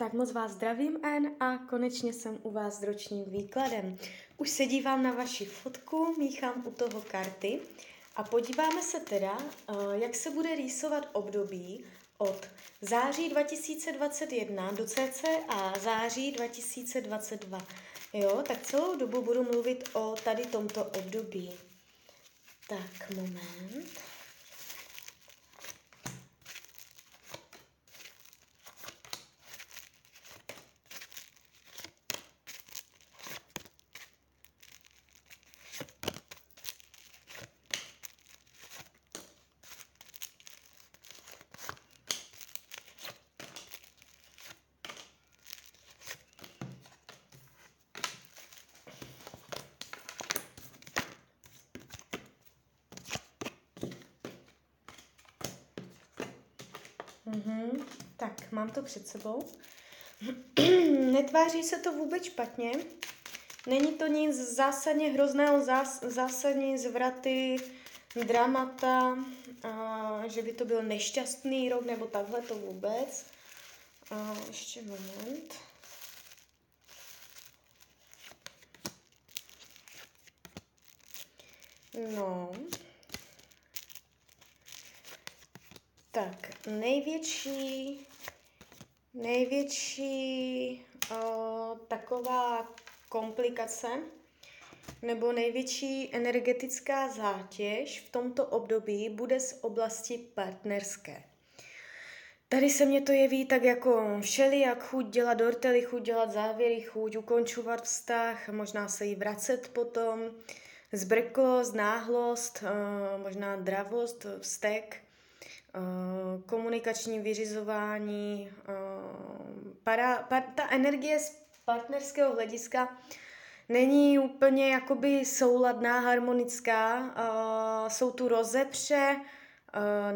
Tak moc vás zdravím, N, a konečně jsem u vás s ročním výkladem. Už se dívám na vaši fotku, míchám u toho karty a podíváme se teda, eh, jak se bude rýsovat období od září 2021 do cca září 2022. Jo, tak celou dobu budu mluvit o tady tomto období. Tak, moment. Mm-hmm. Tak, mám to před sebou. Netváří se to vůbec špatně. Není to nic zásadně hrozného, zás, zásadní zvraty, dramata, a, že by to byl nešťastný rok, nebo takhle to vůbec. A, ještě moment. No, Tak, největší, největší o, taková komplikace nebo největší energetická zátěž v tomto období bude z oblasti partnerské. Tady se mě to jeví tak jako všeli, jak chuť dělat dortely, chuť dělat závěry, chuť ukončovat vztah, možná se jí vracet potom, zbrklost, náhlost, možná dravost, vztek, komunikační vyřizování, eh, para, par, ta energie z partnerského hlediska není úplně jakoby souladná, harmonická. Uh, jsou tu rozepře,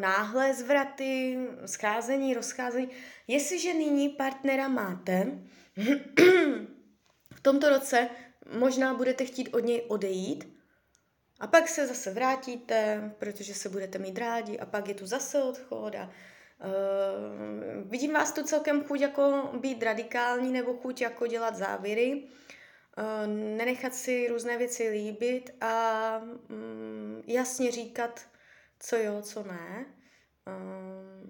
náhle zvraty, scházení, rozcházení. Jestliže nyní partnera máte, v tomto roce možná budete chtít od něj odejít, a pak se zase vrátíte, protože se budete mít rádi a pak je tu zase odchod a uh, vidím vás tu celkem chuť jako být radikální nebo chuť jako dělat závěry, uh, nenechat si různé věci líbit a um, jasně říkat, co jo, co ne. Uh,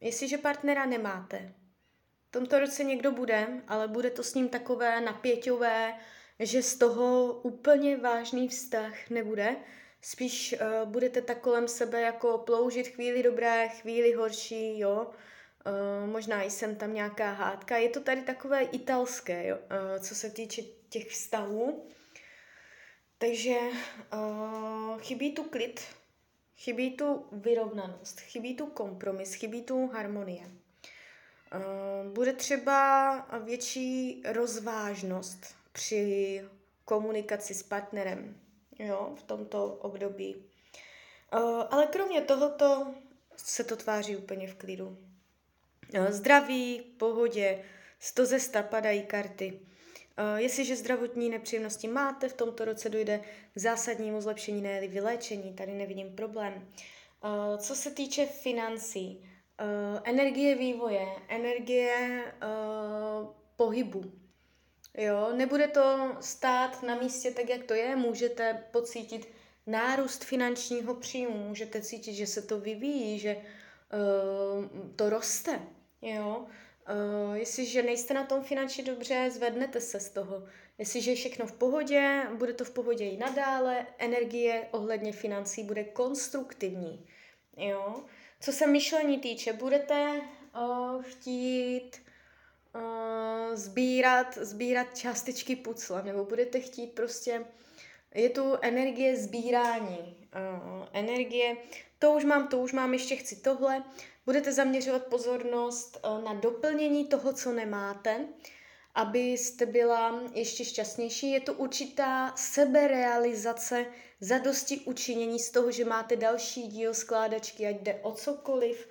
jestliže partnera nemáte, v tomto roce někdo bude, ale bude to s ním takové napěťové, že z toho úplně vážný vztah nebude, spíš uh, budete tak kolem sebe jako ploužit chvíli dobré, chvíli horší, jo. Uh, možná i jsem tam nějaká hádka. Je to tady takové italské, jo, uh, co se týče těch vztahů. Takže uh, chybí tu klid, chybí tu vyrovnanost, chybí tu kompromis, chybí tu harmonie. Uh, bude třeba větší rozvážnost při komunikaci s partnerem jo, v tomto období. Uh, ale kromě tohoto se to tváří úplně v klidu. Uh, zdraví, pohodě, sto ze sta padají karty. Uh, jestliže zdravotní nepříjemnosti máte, v tomto roce dojde k zásadnímu zlepšení, ne vyléčení, tady nevidím problém. Co se týče financí, energie vývoje, energie pohybu, Jo, nebude to stát na místě tak, jak to je, můžete pocítit nárůst finančního příjmu, můžete cítit, že se to vyvíjí, že uh, to roste, jo. Uh, jestliže nejste na tom finančně dobře, zvednete se z toho. Jestliže je všechno v pohodě, bude to v pohodě i nadále, energie ohledně financí bude konstruktivní. Jo? Co se myšlení týče, budete uh, chtít uh, sbírat, sbírat částečky pucla, nebo budete chtít prostě, je tu energie sbírání, uh, energie, to už mám, to už mám, ještě chci tohle, budete zaměřovat pozornost uh, na doplnění toho, co nemáte, abyste byla ještě šťastnější. Je to určitá seberealizace, zadosti učinění z toho, že máte další díl skládačky, ať jde o cokoliv,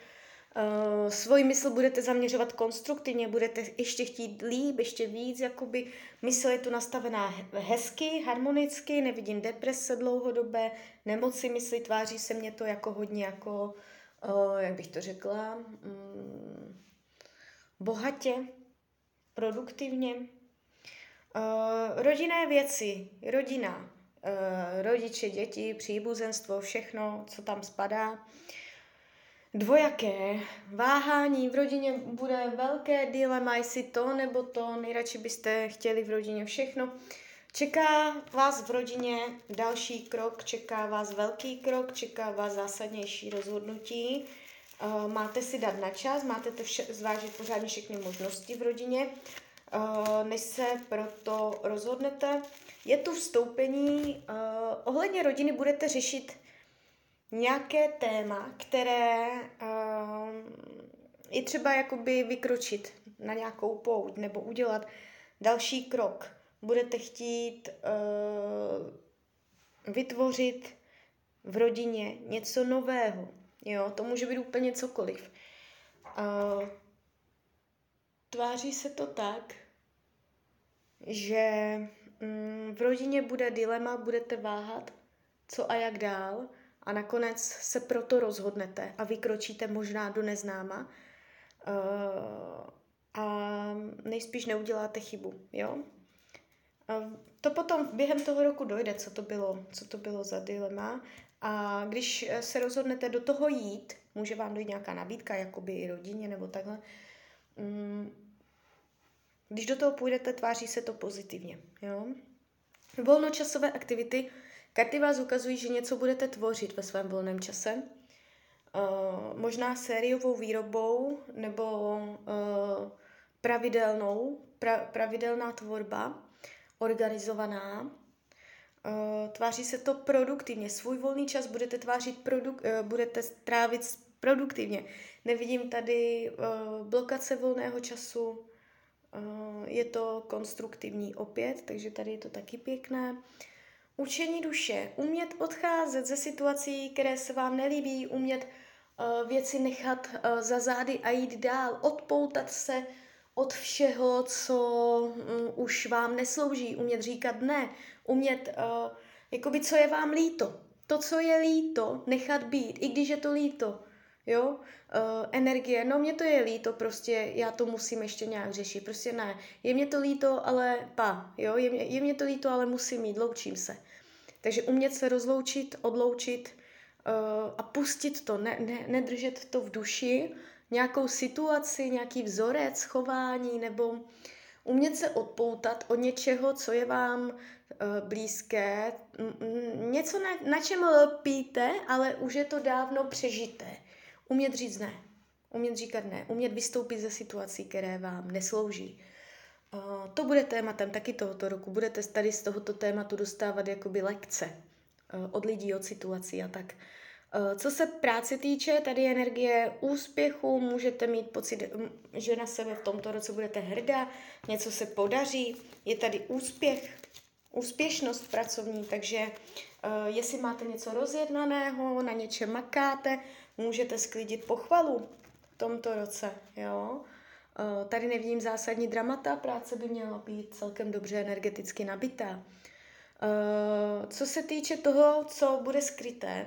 Uh, svůj mysl budete zaměřovat konstruktivně, budete ještě chtít líp, ještě víc, jakoby mysl je tu nastavená hezky, harmonicky, nevidím deprese dlouhodobé, nemoci mysli, tváří se mně to jako hodně jako, uh, jak bych to řekla, um, bohatě, produktivně. Uh, rodinné věci, rodina, rodiče, děti, příbuzenstvo, všechno, co tam spadá. Dvojaké váhání v rodině bude velké dilema, jestli to nebo to, nejradši byste chtěli v rodině všechno. Čeká vás v rodině další krok, čeká vás velký krok, čeká vás zásadnější rozhodnutí. Uh, máte si dát na čas, máte to vše, zvážit pořádně všechny možnosti v rodině, uh, než se proto rozhodnete. Je tu vstoupení, uh, ohledně rodiny budete řešit nějaké téma, které uh, je třeba jakoby vykročit na nějakou pouť nebo udělat další krok. Budete chtít uh, vytvořit v rodině něco nového. Jo, to může být úplně cokoliv. Uh, tváří se to tak, že um, v rodině bude dilema, budete váhat, co a jak dál, a nakonec se proto rozhodnete a vykročíte možná do neznáma uh, a nejspíš neuděláte chybu, jo? Uh, to potom během toho roku dojde, co to bylo, co to bylo za dilema a když se rozhodnete do toho jít, může vám dojít nějaká nabídka, jakoby i rodině nebo takhle, um, když do toho půjdete, tváří se to pozitivně, jo? Volnočasové aktivity Karty vás ukazují, že něco budete tvořit ve svém volném čase. Uh, možná sériovou výrobou nebo uh, pravidelnou, pra, pravidelná tvorba, organizovaná. Uh, tváří se to produktivně. Svůj volný čas budete tvářit produk, uh, budete trávit produktivně. Nevidím tady uh, blokace volného času. Je to konstruktivní opět, takže tady je to taky pěkné. Učení duše, umět odcházet ze situací, které se vám nelíbí, umět uh, věci nechat uh, za zády a jít dál, odpoutat se od všeho, co um, už vám neslouží, umět říkat ne, umět, uh, jakoby, co je vám líto. To, co je líto, nechat být, i když je to líto. Jo, energie, no mě to je líto, prostě já to musím ještě nějak řešit, prostě ne, je mě to líto, ale pa, jo, je mě, je mě to líto, ale musím mít, loučím se. Takže umět se rozloučit, odloučit uh, a pustit to, ne, ne, nedržet to v duši, nějakou situaci, nějaký vzorec chování nebo umět se odpoutat od něčeho, co je vám uh, blízké, něco, na, na čem lpíte, ale už je to dávno přežité. Umět říct ne, umět říkat ne, umět vystoupit ze situací, které vám neslouží. Uh, to bude tématem taky tohoto roku. Budete tady z tohoto tématu dostávat jakoby lekce uh, od lidí, od situací a tak. Uh, co se práce týče, tady je energie úspěchu, můžete mít pocit, že na sebe v tomto roce budete hrdá, něco se podaří, je tady úspěch, úspěšnost pracovní, takže jestli máte něco rozjednaného, na něčem makáte, můžete sklidit pochvalu v tomto roce, jo. Uh, tady nevidím zásadní dramata, práce by měla být celkem dobře energeticky nabitá. Uh, co se týče toho, co bude skryté,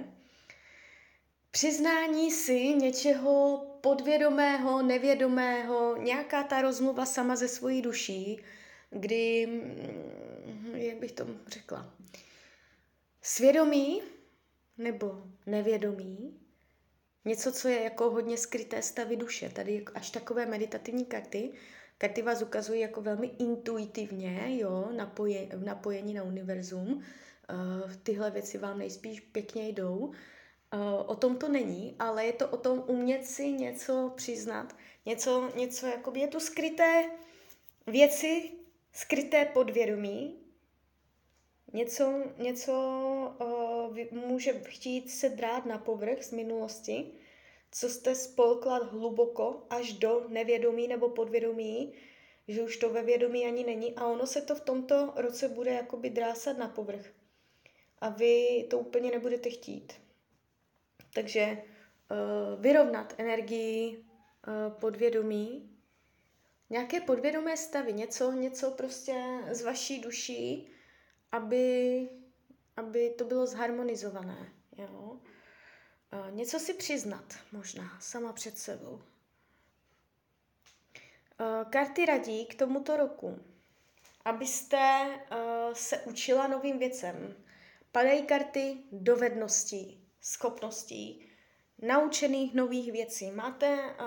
přiznání si něčeho podvědomého, nevědomého, nějaká ta rozmluva sama ze svojí duší, kdy, mm, jak bych to řekla, svědomí nebo nevědomí Něco, co je jako hodně skryté stavy duše. Tady až takové meditativní karty. Karty vás ukazují jako velmi intuitivně, jo, napoje, napojení na univerzum. Uh, tyhle věci vám nejspíš pěkně jdou. Uh, o tom to není, ale je to o tom umět si něco přiznat. Něco, něco jakoby je tu skryté věci, skryté podvědomí, něco, něco uh, může chtít se drát na povrch z minulosti, co jste spolkla hluboko až do nevědomí nebo podvědomí, že už to ve vědomí ani není a ono se to v tomto roce bude jakoby drásat na povrch. A vy to úplně nebudete chtít. Takže uh, vyrovnat energii uh, podvědomí, nějaké podvědomé stavy, něco, něco prostě z vaší duší, aby, aby to bylo zharmonizované. Jo? Něco si přiznat, možná, sama před sebou. Karty radí k tomuto roku, abyste se učila novým věcem. Padají karty dovedností, schopností, naučených nových věcí. Máte uh,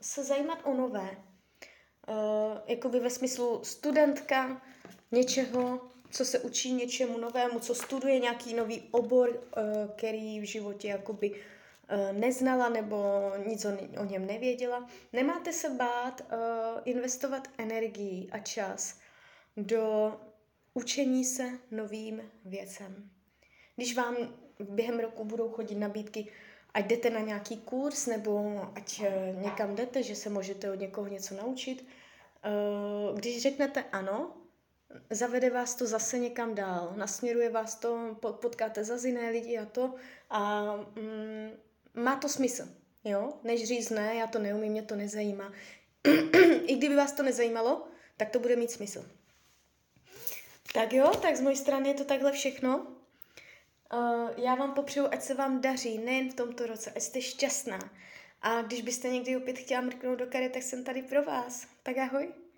se zajímat o nové. Uh, jakoby ve smyslu studentka něčeho, co se učí něčemu novému, co studuje nějaký nový obor, uh, který v životě jakoby uh, neznala nebo nic o, něm nevěděla. Nemáte se bát uh, investovat energii a čas do učení se novým věcem. Když vám během roku budou chodit nabídky, ať jdete na nějaký kurz nebo ať eh, někam jdete, že se můžete od někoho něco naučit, eh, když řeknete ano, zavede vás to zase někam dál, nasměruje vás to, potkáte za jiné lidi a to a mm, má to smysl, jo? Než říct ne, já to neumím, mě to nezajímá. I kdyby vás to nezajímalo, tak to bude mít smysl. Tak jo, tak z mojej strany je to takhle všechno. Uh, já vám popřeju, ať se vám daří nejen v tomto roce, ať jste šťastná. A když byste někdy opět chtěla mrknout do kary, tak jsem tady pro vás. Tak ahoj.